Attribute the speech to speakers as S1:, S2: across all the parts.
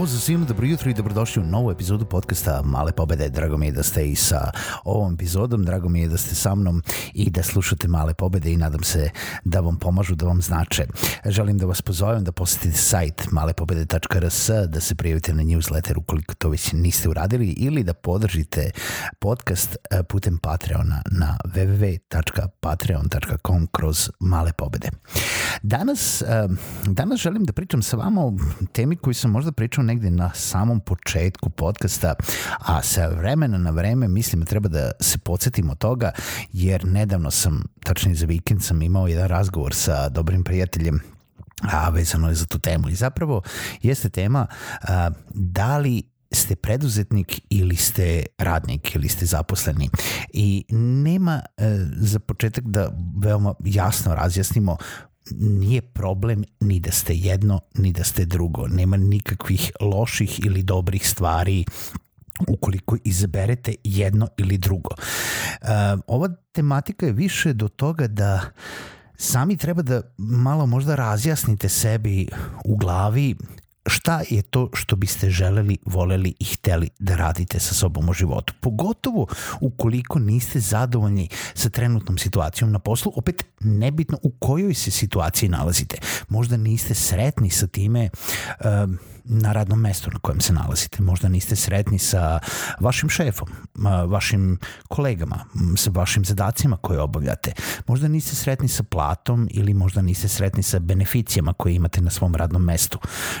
S1: Pozdrav svima, dobro jutro i dobrodošli u novu epizodu podcasta Male pobede. Drago mi je da ste i sa ovom epizodom, drago mi je da ste sa mnom i da slušate Male pobede i nadam se da vam pomažu, da vam znače. Želim da vas pozovem da posetite sajt malepobede.rs, da se prijavite na newsletter ukoliko to već niste uradili ili da podržite podcast e, putem Patreona na www.patreon.com kroz Male pobede. Danas, e, danas želim da pričam sa vama o temi koju sam možda pričao negde na samom početku podcasta, a sa vremena na vreme mislim da treba da se podsjetimo toga, jer nedavno sam, tačnije za vikend sam imao jedan razgovor sa dobrim prijateljem a vezano je za tu temu i zapravo jeste tema a, da li ste preduzetnik ili ste radnik ili ste zaposleni i nema e, za početak da veoma jasno razjasnimo nije problem ni da ste jedno, ni da ste drugo. Nema nikakvih loših ili dobrih stvari ukoliko izaberete jedno ili drugo. Uh, ova tematika je više do toga da sami treba da malo možda razjasnite sebi u glavi šta je to što biste želeli, voleli i hteli da radite sa sobom u životu. Pogotovo ukoliko niste zadovoljni sa trenutnom situacijom na poslu, opet nebitno u kojoj se situaciji nalazite. Možda niste sretni sa time um, na radnom mestu na kojem se nalazite. Možda niste sretni sa vašim šefom, vašim kolegama, sa vašim zadacima koje obavljate. Možda niste sretni sa platom ili možda niste sretni sa beneficijama koje imate na svom radnom mestu.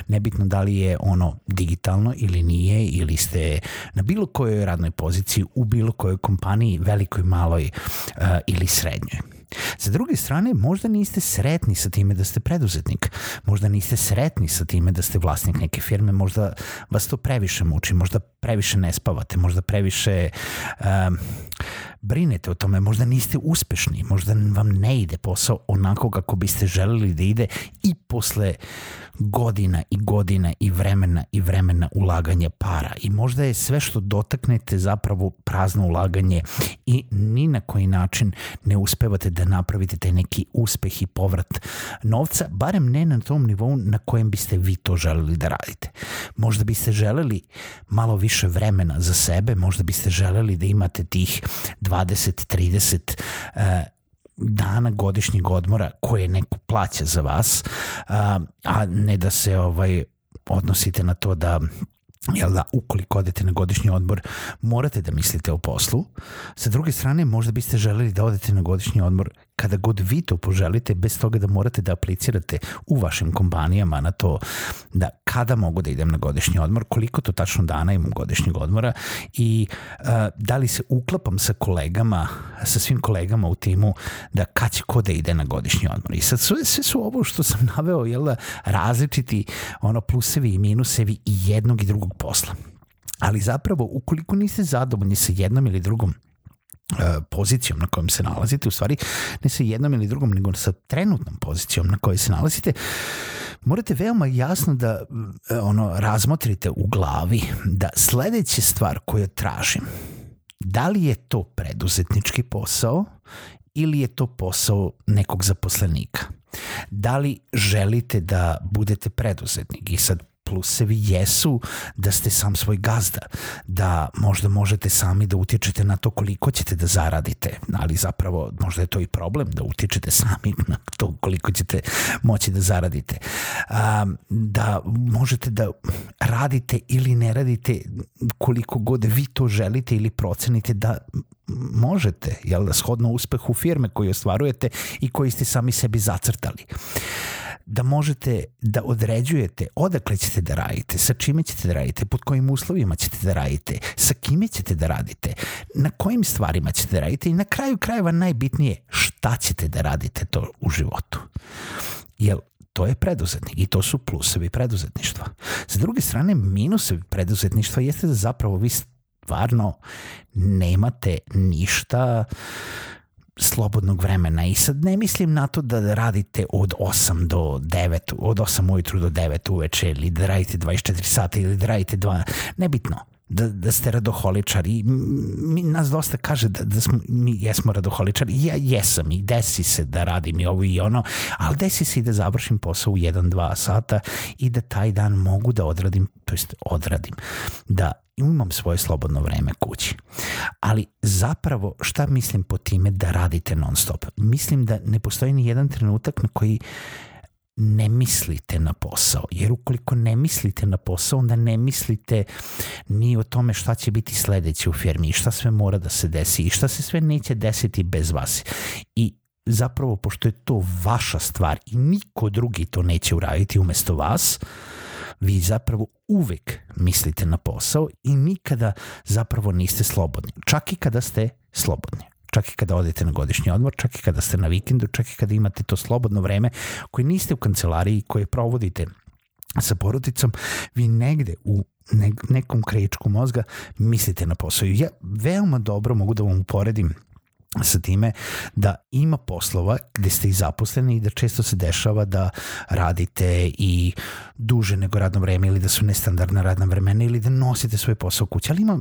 S1: Nebitno da li je ono digitalno ili nije ili ste na bilo kojoj radnoj poziciji u bilo kojoj kompaniji, velikoj, maloj uh, ili srednjoj. Sa druge strane, možda niste sretni sa time da ste preduzetnik, možda niste sretni sa time da ste vlasnik neke firme, možda vas to previše muči, možda previše ne spavate, možda previše um, brinete o tome, možda niste uspešni, možda vam ne ide posao onako kako biste želeli da ide i posle godina i godina i vremena i vremena ulaganja para. I možda je sve što dotaknete zapravo prazno ulaganje i ni na koji način ne uspevate da napravite taj neki uspeh i povrat novca, barem ne na tom nivou na kojem biste vi to želeli da radite. Možda biste želeli malo više vremena za sebe, možda biste želeli da imate tih 20-30 uh, dana godišnjeg odmora koje neko plaća za vas, a, a ne da se ovaj odnosite na to da jel da, ukoliko odete na godišnji odmor, morate da mislite o poslu. Sa druge strane, možda biste želeli da odete na godišnji odmor kada god vi to poželite, bez toga da morate da aplicirate u vašim kompanijama na to da kada mogu da idem na godišnji odmor, koliko to tačno dana imam godišnjeg odmora i uh, da li se uklapam sa kolegama, sa svim kolegama u timu da kad će ko da ide na godišnji odmor. I sad sve, sve su ovo što sam naveo, jel da, različiti ono plusevi i minusevi i jednog i drugog posla. Ali zapravo, ukoliko niste zadovoljni sa jednom ili drugom pozicijom na kojom se nalazite, u stvari ne sa jednom ili drugom, nego sa trenutnom pozicijom na kojoj se nalazite, morate veoma jasno da e, ono razmotrite u glavi da sledeća stvar koju tražim, da li je to preduzetnički posao ili je to posao nekog zaposlenika? Da li želite da budete preduzetnik? I sad plusevi jesu da ste sam svoj gazda, da možda možete sami da utječete na to koliko ćete da zaradite, ali zapravo možda je to i problem da utječete sami na to koliko ćete moći da zaradite. Da možete da radite ili ne radite koliko god vi to želite ili procenite da možete, jel da, shodno uspehu firme koju ostvarujete i koji ste sami sebi zacrtali da možete da određujete odakle ćete da radite, sa čime ćete da radite, pod kojim uslovima ćete da radite, sa kime ćete da radite, na kojim stvarima ćete da radite i na kraju krajeva najbitnije šta ćete da radite to u životu. Jer to je preduzetnik i to su plusevi preduzetništva. Sa druge strane, minusevi preduzetništva jeste da zapravo vi stvarno nemate ništa slobodnog vremena. I sad ne mislim na to da radite od 8 do 9, od 8 ujutru do 9 uveče ili da radite 24 sata ili da radite 2, nebitno da, da ste radoholičari. Mi, nas dosta kaže da, da smo, mi jesmo radoholičari. Ja jesam i desi se da radim i ovo i ono, ali desi se i da završim posao u 1-2 sata i da taj dan mogu da odradim, to jest odradim, da imam svoje slobodno vreme kući. Ali zapravo šta mislim po time da radite non stop? Mislim da ne postoji ni jedan trenutak na koji ne mislite na posao, jer ukoliko ne mislite na posao, onda ne mislite ni o tome šta će biti sledeće u firmi i šta sve mora da se desi i šta se sve neće desiti bez vas. I zapravo, pošto je to vaša stvar i niko drugi to neće uraditi umesto vas, vi zapravo uvek mislite na posao i nikada zapravo niste slobodni. Čak i kada ste slobodni čak i kada odete na godišnji odmor, čak i kada ste na vikendu, čak i kada imate to slobodno vreme koje niste u kancelariji, koje provodite sa porodicom, vi negde u nekom krečku mozga mislite na posao. Ja veoma dobro mogu da vam uporedim sa time da ima poslova gde ste i zaposleni i da često se dešava da radite i duže nego radno vreme ili da su nestandardna radna vremena ili da nosite svoj posao kući, ali ima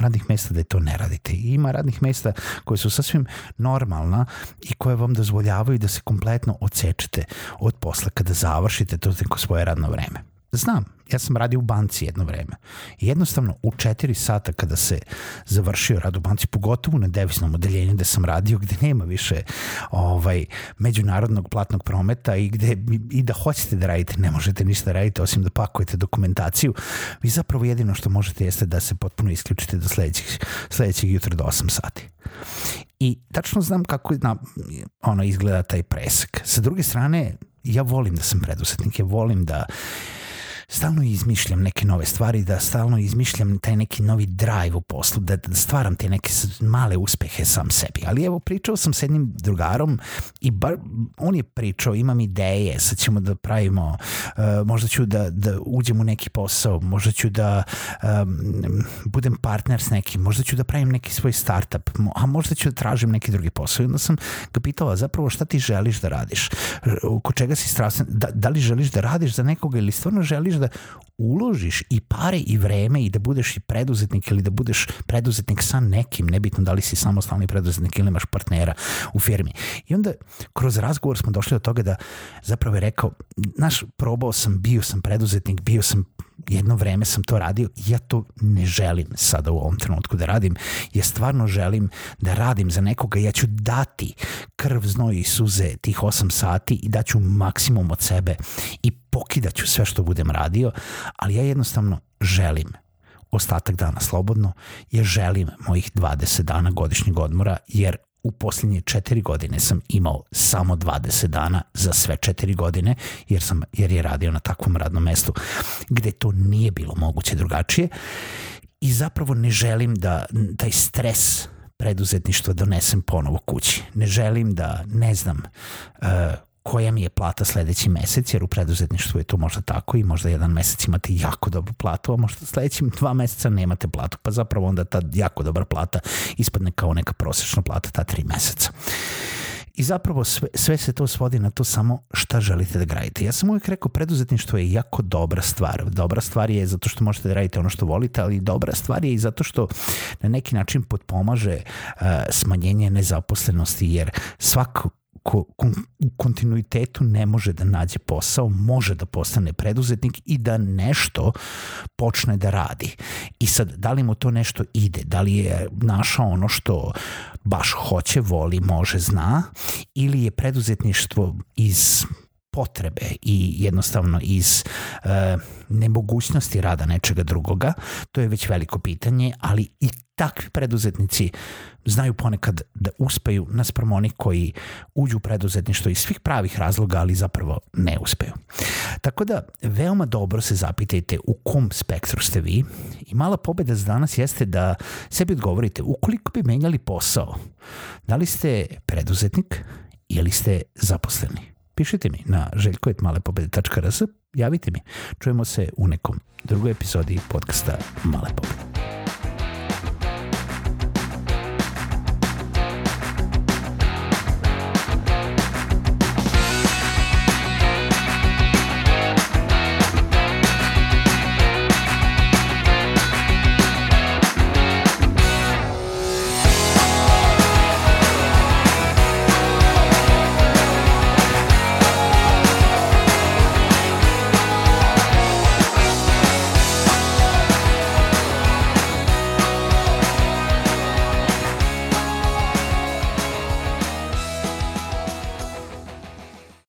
S1: radnih mesta da to ne radite. I ima radnih mesta koje su sasvim normalna i koje vam dozvoljavaju da se kompletno odsečete od posla kada završite to neko svoje radno vreme. Znam, ja sam radio u banci jedno vreme. Jednostavno u četiri sata kada se završio rad u banci, pogotovo na deviznom odeljenju gde sam radio, gde nema više ovaj međunarodnog platnog prometa i gde i da hoćete da radite, ne možete ništa da radite osim da pakujete dokumentaciju. Vi zapravo jedino što možete jeste da se potpuno isključite do sledećeg, sledećeg jutra do 8 sati. I tačno znam kako na, ono izgleda taj presek. Sa druge strane, ja volim da sam preduzetnik, ja volim da stalno izmišljam neke nove stvari, da stalno izmišljam taj neki novi drive u poslu, da, da stvaram te neke male uspehe sam sebi. Ali evo, pričao sam s jednim drugarom i bar, on je pričao, imam ideje, sad ćemo da pravimo, uh, možda ću da, da uđem u neki posao, možda ću da um, budem partner s nekim, možda ću da pravim neki svoj startup, a možda ću da tražim neki drugi posao. I onda sam ga pitala zapravo šta ti želiš da radiš, oko čega si strasan, da, da li želiš da radiš za nekoga ili stvarno želiš da uložiš i pare i vreme i da budeš i preduzetnik ili da budeš preduzetnik sa nekim, nebitno da li si samostalni preduzetnik ili imaš partnera u firmi. I onda kroz razgovor smo došli do toga da zapravo je rekao, naš probao sam, bio sam preduzetnik, bio sam jedno vreme sam to radio ja to ne želim sada u ovom trenutku da radim. Ja stvarno želim da radim za nekoga. Ja ću dati krv, znoj i suze tih 8 sati i daću maksimum od sebe i pokidaću sve što budem radio, ali ja jednostavno želim ostatak dana slobodno, ja želim mojih 20 dana godišnjeg odmora, jer u posljednje četiri godine sam imao samo 20 dana za sve četiri godine, jer, sam, jer je radio na takvom radnom mestu gde to nije bilo moguće drugačije i zapravo ne želim da taj stres preduzetništva donesem ponovo kući. Ne želim da, ne znam, uh, koja mi je plata sledeći mesec, jer u preduzetništvu je to možda tako i možda jedan mesec imate jako dobru platu, a možda sledećim dva meseca nemate platu, pa zapravo onda ta jako dobra plata ispadne kao neka prosečna plata ta tri meseca. I zapravo sve, sve se to svodi na to samo šta želite da gradite. Ja sam uvijek rekao preduzetništvo je jako dobra stvar. Dobra stvar je zato što možete da radite ono što volite, ali dobra stvar je i zato što na neki način potpomaže uh, smanjenje nezaposlenosti, jer svako ko, u kontinuitetu ne može da nađe posao, može da postane preduzetnik i da nešto počne da radi. I sad, da li mu to nešto ide, da li je našao ono što baš hoće, voli, može, zna, ili je preduzetništvo iz potrebe i jednostavno iz e, nemogućnosti rada nečega drugoga, to je već veliko pitanje, ali i takvi preduzetnici znaju ponekad da uspeju naspram onih koji uđu u preduzetništvo iz svih pravih razloga, ali zapravo ne uspeju. Tako da, veoma dobro se zapitajte u kom spektru ste vi i mala pobeda za danas jeste da sebi odgovorite ukoliko bi menjali posao, da li ste preduzetnik ili ste zaposleni. Pišite mi na željkojetmalepobede.rs, javite mi. Čujemo se u nekom drugoj epizodi podcasta Male pobede.